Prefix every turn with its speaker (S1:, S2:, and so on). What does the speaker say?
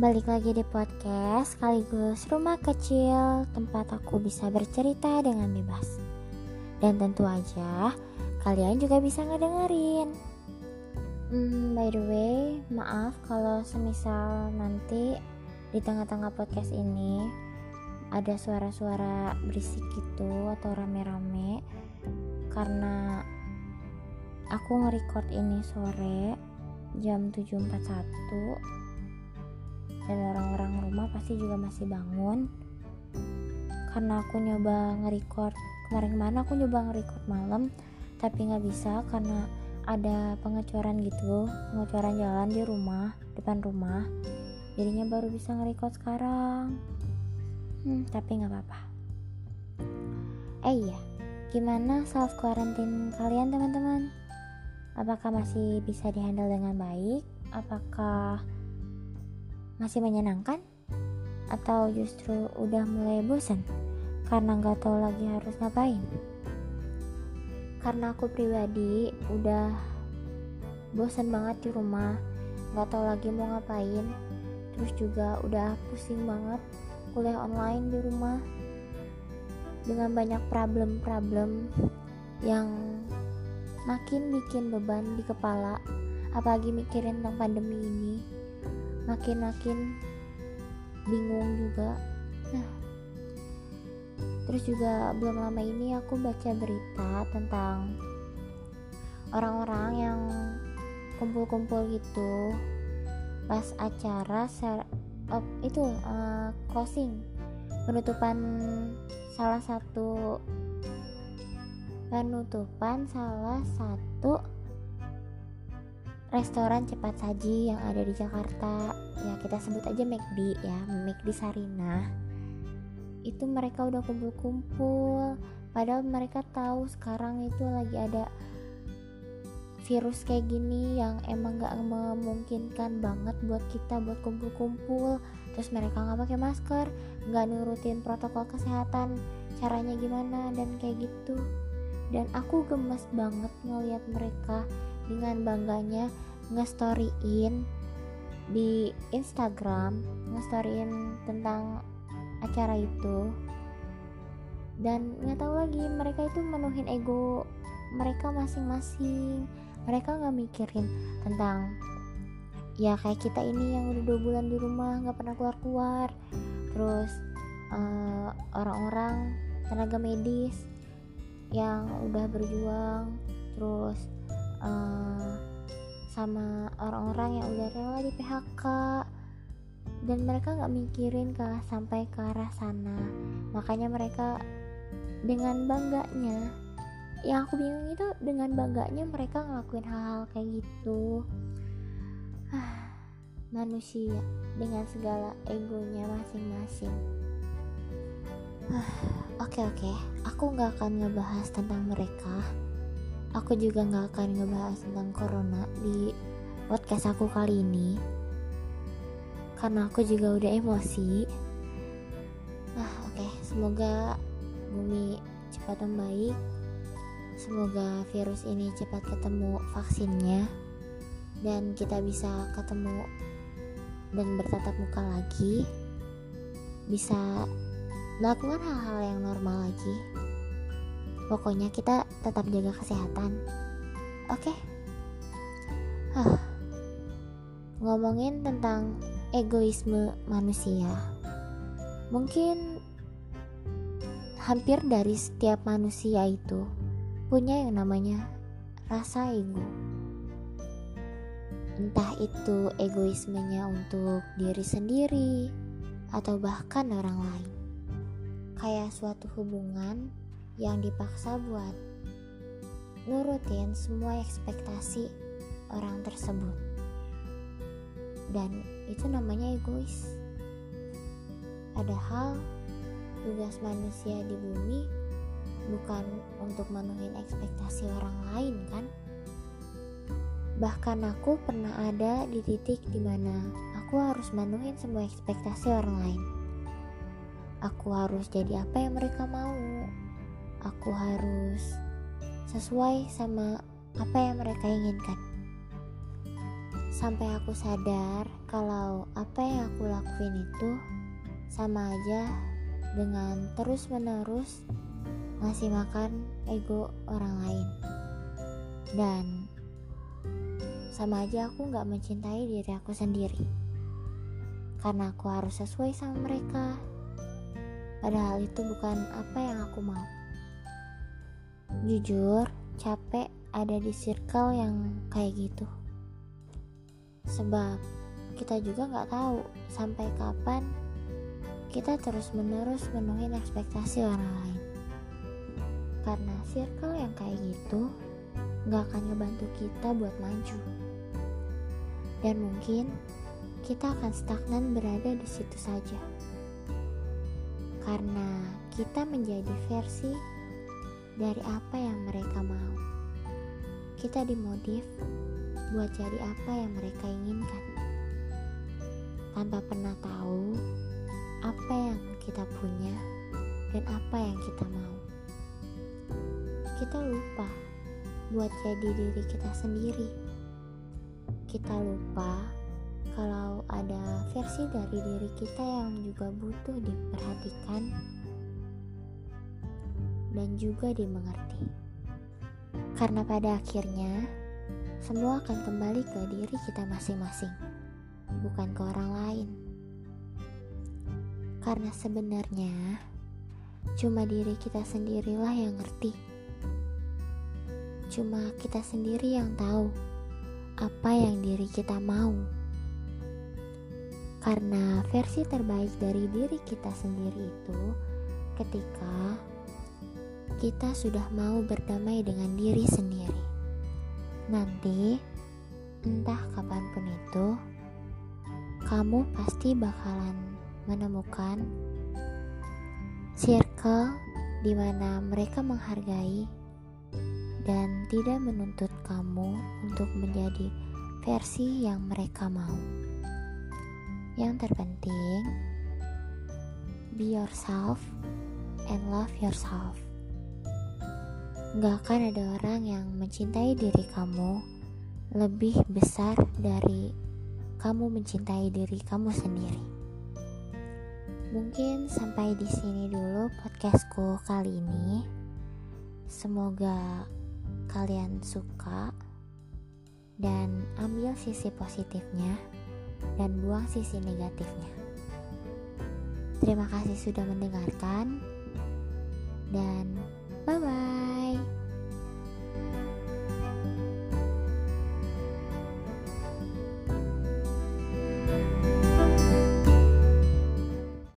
S1: Balik lagi di podcast sekaligus rumah kecil tempat aku bisa bercerita dengan bebas. Dan tentu aja kalian juga bisa ngedengerin. Hmm, by the way, maaf kalau semisal nanti di tengah-tengah podcast ini ada suara-suara berisik gitu atau rame-rame karena aku nge-record ini sore jam 7.41 dan orang-orang rumah pasti juga masih bangun. Karena aku nyoba nge-record. Kemarin-kemarin aku nyoba nge-record malam tapi nggak bisa karena ada pengecoran gitu pengecoran jalan di rumah depan rumah. Jadinya baru bisa nge-record sekarang. Hmm, tapi nggak apa-apa. Eh iya. Gimana self quarantine kalian teman-teman? Apakah masih bisa dihandle dengan baik? Apakah masih menyenangkan? Atau justru udah mulai bosan karena nggak tahu lagi harus ngapain? Karena aku pribadi udah bosan banget di rumah nggak tahu lagi mau ngapain. Terus juga udah pusing banget kuliah online di rumah dengan banyak problem-problem yang makin bikin beban di kepala apalagi mikirin tentang pandemi ini makin-makin bingung juga. Nah terus juga belum lama ini aku baca berita tentang orang-orang yang kumpul-kumpul gitu pas acara ser oh, itu uh, closing penutupan salah satu penutupan salah satu restoran cepat saji yang ada di Jakarta. Ya kita sebut aja McD ya McD Sarina. Itu mereka udah kumpul-kumpul. Padahal mereka tahu sekarang itu lagi ada virus kayak gini yang emang gak memungkinkan banget buat kita buat kumpul-kumpul. Terus mereka nggak pakai masker nggak nurutin protokol kesehatan caranya gimana dan kayak gitu. Dan aku gemes banget ngeliat mereka dengan bangganya ngestoryin di Instagram ngestoryin tentang acara itu. Dan nggak tahu lagi mereka itu menuhin ego mereka masing-masing. Mereka nggak mikirin tentang ya kayak kita ini yang udah dua bulan di rumah nggak pernah keluar-keluar. Terus uh, orang-orang tenaga medis yang udah berjuang terus uh, sama orang-orang yang udah rela di PHK dan mereka nggak mikirin ke sampai ke arah sana makanya mereka dengan bangganya yang aku bingung itu dengan bangganya mereka ngelakuin hal-hal kayak gitu ah, manusia dengan segala egonya masing-masing Oke oke, okay. aku nggak akan ngebahas tentang mereka. Aku juga nggak akan ngebahas tentang corona di podcast aku kali ini, karena aku juga udah emosi. Nah oke, okay. semoga bumi cepat membaik. Semoga virus ini cepat ketemu vaksinnya dan kita bisa ketemu dan bertatap muka lagi. Bisa melakukan hal-hal yang normal lagi. Pokoknya kita tetap jaga kesehatan. Oke. Okay? Huh. Ngomongin tentang egoisme manusia. Mungkin hampir dari setiap manusia itu punya yang namanya rasa ego. Entah itu egoismenya untuk diri sendiri atau bahkan orang lain kayak suatu hubungan yang dipaksa buat nurutin semua ekspektasi orang tersebut. Dan itu namanya egois. Padahal tugas manusia di bumi bukan untuk memenuhi ekspektasi orang lain kan? Bahkan aku pernah ada di titik di mana aku harus memenuhi semua ekspektasi orang lain. Aku harus jadi apa yang mereka mau aku harus sesuai sama apa yang mereka inginkan. Sampai aku sadar kalau apa yang aku lakuin itu sama aja dengan terus-menerus ngasih makan ego orang lain. Dan sama aja aku gak mencintai diri aku sendiri. Karena aku harus sesuai sama mereka. Padahal itu bukan apa yang aku mau jujur capek ada di circle yang kayak gitu. Sebab kita juga nggak tahu sampai kapan kita terus menerus menuhin ekspektasi orang lain. Karena circle yang kayak gitu nggak akan ngebantu kita buat maju. Dan mungkin kita akan stagnan berada di situ saja. Karena kita menjadi versi dari apa yang mereka mau. Kita dimodif buat jadi apa yang mereka inginkan. Tanpa pernah tahu apa yang kita punya dan apa yang kita mau. Kita lupa buat jadi diri kita sendiri. Kita lupa kalau ada versi dari diri kita yang juga butuh diperhatikan dan juga dimengerti. Karena pada akhirnya semua akan kembali ke diri kita masing-masing, bukan ke orang lain. Karena sebenarnya cuma diri kita sendirilah yang ngerti Cuma kita sendiri yang tahu apa yang diri kita mau. Karena versi terbaik dari diri kita sendiri itu ketika kita sudah mau berdamai dengan diri sendiri. Nanti, entah kapan pun itu, kamu pasti bakalan menemukan circle di mana mereka menghargai dan tidak menuntut kamu untuk menjadi versi yang mereka mau. Yang terpenting, be yourself and love yourself. Gak akan ada orang yang mencintai diri kamu lebih besar dari kamu mencintai diri kamu sendiri. Mungkin sampai di sini dulu podcastku kali ini. Semoga kalian suka dan ambil sisi positifnya dan buang sisi negatifnya. Terima kasih sudah mendengarkan dan bye bye.